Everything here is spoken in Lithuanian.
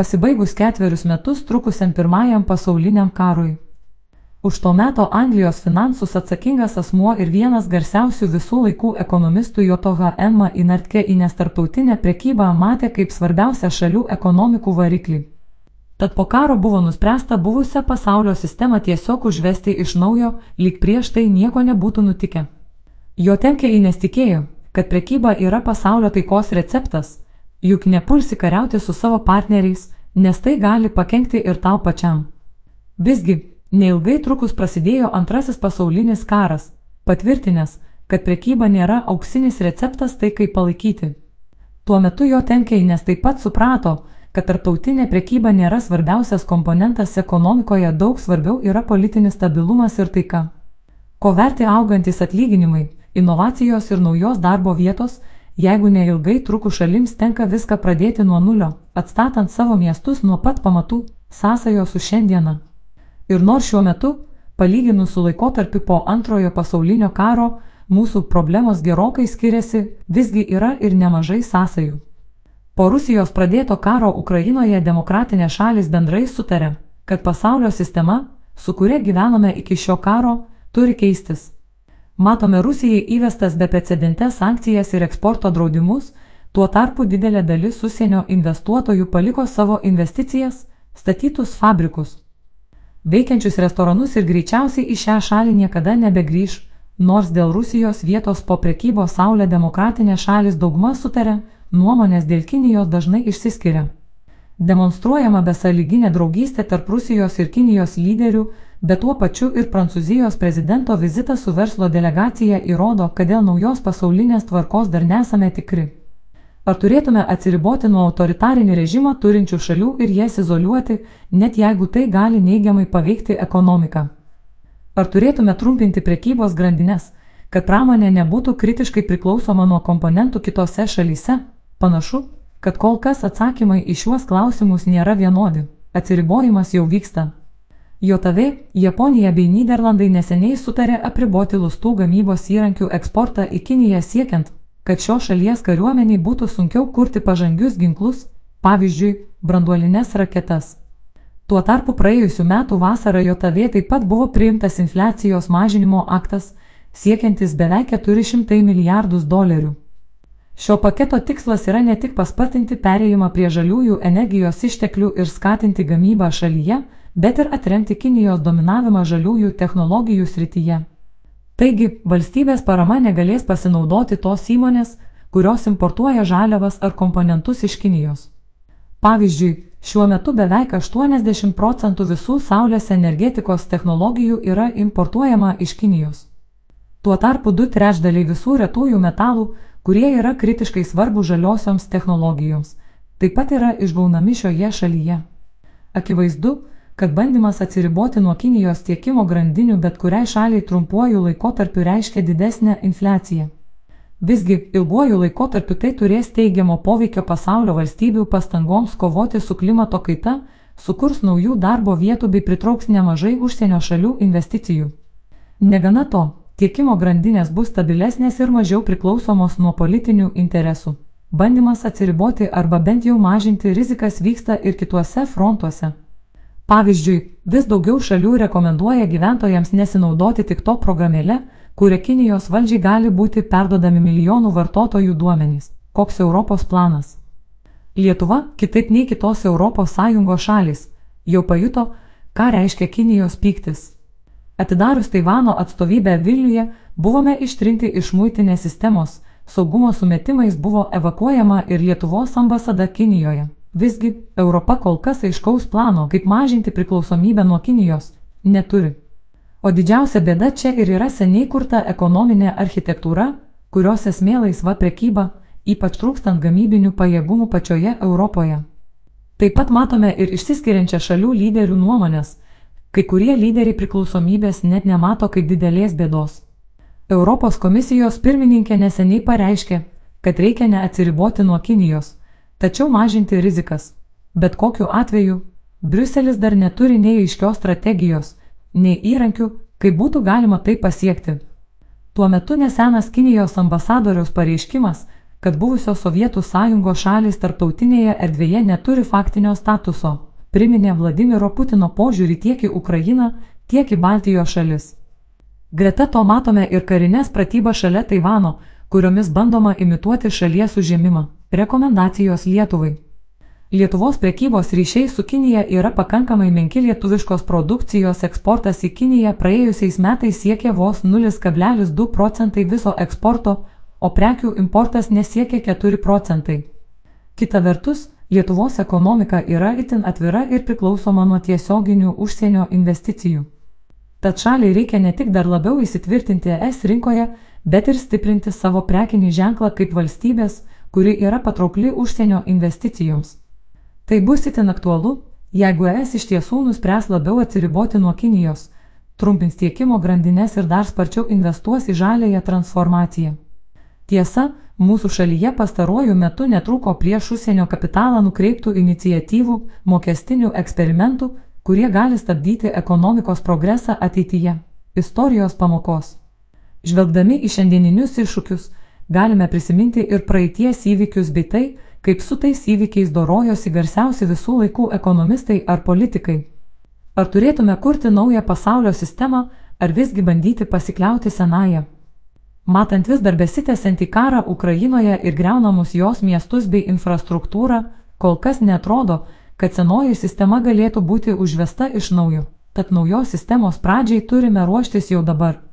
pasibaigus ketverius metus trukusiam pirmajam pasauliniam karui. Už to meto Anglijos finansus atsakingas asmuo ir vienas garsiausių visų laikų ekonomistų Jotoha Enma Inartke Ines tarptautinę prekybą matė kaip svarbiausią šalių ekonomikų variklį. Tad po karo buvo nuspręsta buvusią pasaulio sistemą tiesiog užvesti iš naujo, lyg prieš tai nieko nebūtų nutikę. Jo tenkė Ines tikėjo, kad prekyba yra pasaulio taikos receptas, juk nepulsi kariauti su savo partneriais, nes tai gali pakengti ir tau pačiam. Visgi, Neilgai trukus prasidėjo antrasis pasaulinis karas, patvirtinęs, kad prekyba nėra auksinis receptas taikai palaikyti. Tuo metu jo tenkeinės taip pat suprato, kad tarptautinė prekyba nėra svarbiausias komponentas ekonomikoje, daug svarbiau yra politinis stabilumas ir taika. Ko verti augantis atlyginimai, inovacijos ir naujos darbo vietos, jeigu neilgai trukus šalims tenka viską pradėti nuo nulio, atstatant savo miestus nuo pat pamatų, sąsajo su šiandiena. Ir nors šiuo metu, palyginus su laikotarpiu po antrojo pasaulinio karo, mūsų problemos gerokai skiriasi, visgi yra ir nemažai sąsajų. Po Rusijos pradėto karo Ukrainoje demokratinės šalis bendrai sutarė, kad pasaulio sistema, su kuria gyvename iki šio karo, turi keistis. Matome Rusijai įvestas beprecedentes sankcijas ir eksporto draudimus, tuo tarpu didelė dalis užsienio investuotojų paliko savo investicijas, statytus fabrikus veikiančius restoranus ir greičiausiai į šią šalį niekada nebegrįž, nors dėl Rusijos vietos po prekybos Saulė demokratinės šalis daugma sutarė, nuomonės dėl Kinijos dažnai išsiskiria. Demonstruojama besąlyginė draugystė tarp Rusijos ir Kinijos lyderių, bet tuo pačiu ir Prancūzijos prezidento vizitas su verslo delegacija įrodo, kad dėl naujos pasaulinės tvarkos dar nesame tikri. Ar turėtume atsiriboti nuo autoritarinį režimą turinčių šalių ir jas izoliuoti, net jeigu tai gali neigiamai paveikti ekonomiką? Ar turėtume trumpinti prekybos grandinės, kad pramonė nebūtų kritiškai priklausoma nuo komponentų kitose šalyse? Panašu, kad kol kas atsakymai į šiuos klausimus nėra vienodi. Atsiribojimas jau vyksta. JOTV, Japonija bei Niderlandai neseniai sutarė apriboti lustų gamybos įrankių eksportą į Kiniją siekiant, kad šios šalies kariuomeniai būtų sunkiau kurti pažangius ginklus, pavyzdžiui, branduolinės raketas. Tuo tarpu praėjusiu metu vasarą JOTV taip pat buvo priimtas infliacijos mažinimo aktas, siekiantis beveik 400 milijardus dolerių. Šio paketo tikslas yra ne tik paspartinti perėjimą prie žaliųjų energijos išteklių ir skatinti gamybą šalyje, bet ir atremti Kinijos dominavimą žaliųjų technologijų srityje. Taigi, valstybės parama negalės pasinaudoti tos įmonės, kurios importuoja žaliavas ar komponentus iš Kinijos. Pavyzdžiui, šiuo metu beveik 80 procentų visų saulės energetikos technologijų yra importuojama iš Kinijos. Tuo tarpu du trečdaliai visų retųjų metalų, kurie yra kritiškai svarbu žaliosioms technologijoms, taip pat yra išgaunami šioje šalyje. Akivaizdu, kad bandymas atsiriboti nuo Kinijos tiekimo grandinių bet kuriai šaliai trumpuoju laikotarpiu reiškia didesnę infliaciją. Visgi, ilguoju laikotarpiu tai turės teigiamo poveikio pasaulio valstybių pastangoms kovoti su klimato kaita, sukurs naujų darbo vietų bei pritrauks nemažai užsienio šalių investicijų. Negana to, tiekimo grandinės bus stabilesnės ir mažiau priklausomos nuo politinių interesų. Bandymas atsiriboti arba bent jau mažinti rizikas vyksta ir kituose frontuose. Pavyzdžiui, vis daugiau šalių rekomenduoja gyventojams nesinaudoti tik to programėlę, kuria Kinijos valdžiai gali būti perdodami milijonų vartotojų duomenys. Koks Europos planas? Lietuva, kitaip nei kitos ES šalis, jau pajuto, ką reiškia Kinijos pyktis. Atidarius Taivano atstovybę Vilniuje, buvome ištrinti iš muitinės sistemos, saugumo sumetimais buvo evakuojama ir Lietuvos ambasada Kinijoje. Visgi, Europa kol kas aiškaus plano, kaip mažinti priklausomybę nuo Kinijos, neturi. O didžiausia bėda čia ir yra seniai kurta ekonominė architektūra, kurios esmė laisva prekyba, ypač trūkstant gamybinių pajėgumų pačioje Europoje. Taip pat matome ir išsiskiriančią šalių lyderių nuomonės, kai kurie lyderiai priklausomybės net nemato kaip didelės bėdos. Europos komisijos pirmininkė neseniai pareiškė, kad reikia neatsiriboti nuo Kinijos tačiau mažinti rizikas. Bet kokiu atveju, Briuselis dar neturi nei aiškios strategijos, nei įrankių, kaip būtų galima tai pasiekti. Tuo metu nesenas Kinijos ambasadoriaus pareiškimas, kad buvusios Sovietų sąjungos šalys tarptautinėje erdvėje neturi faktinio statuso, priminė Vladimiro Putino požiūrį tiek į Ukrainą, tiek į Baltijos šalis. Greta to matome ir karinės pratybas šalia Taivano, kuriomis bandoma imituoti šalies užėmimą. Rekomendacijos Lietuvai. Lietuvos prekybos ryšiai su Kinija yra pakankamai menki lietuviškos produkcijos eksportas į Kiniją praėjusiais metais siekė vos 0,2 procentai viso eksporto, o prekių importas nesiekė 4 procentai. Kita vertus, Lietuvos ekonomika yra itin atvira ir priklausoma nuo tiesioginių užsienio investicijų. Tad šaliai reikia ne tik dar labiau įsitvirtinti ES rinkoje, bet ir stiprinti savo prekinį ženklą kaip valstybės, kuri yra patraukli užsienio investicijoms. Tai bus itin aktualu, jeigu ES iš tiesų nuspręs labiau atsiriboti nuo Kinijos, trumpins tiekimo grandinės ir dar sparčiau investuos į žalėją transformaciją. Tiesa, mūsų šalyje pastaruoju metu netrūko prieš užsienio kapitalą nukreiptų iniciatyvų, mokestinių eksperimentų, kurie gali stabdyti ekonomikos progresą ateityje. Istorijos pamokos. Žvelgdami į šiandieninius iššūkius, galime prisiminti ir praeities įvykius bei tai, kaip su tais įvykiais dorojosi garsiausi visų laikų ekonomistai ar politikai. Ar turėtume kurti naują pasaulio sistemą, ar visgi bandyti pasikliauti senąją? Matant vis dar besitęsiantį karą Ukrainoje ir greunamus jos miestus bei infrastruktūrą, kol kas netrodo, kad senoji sistema galėtų būti užvesta iš naujo. Tad naujos sistemos pradžiai turime ruoštis jau dabar.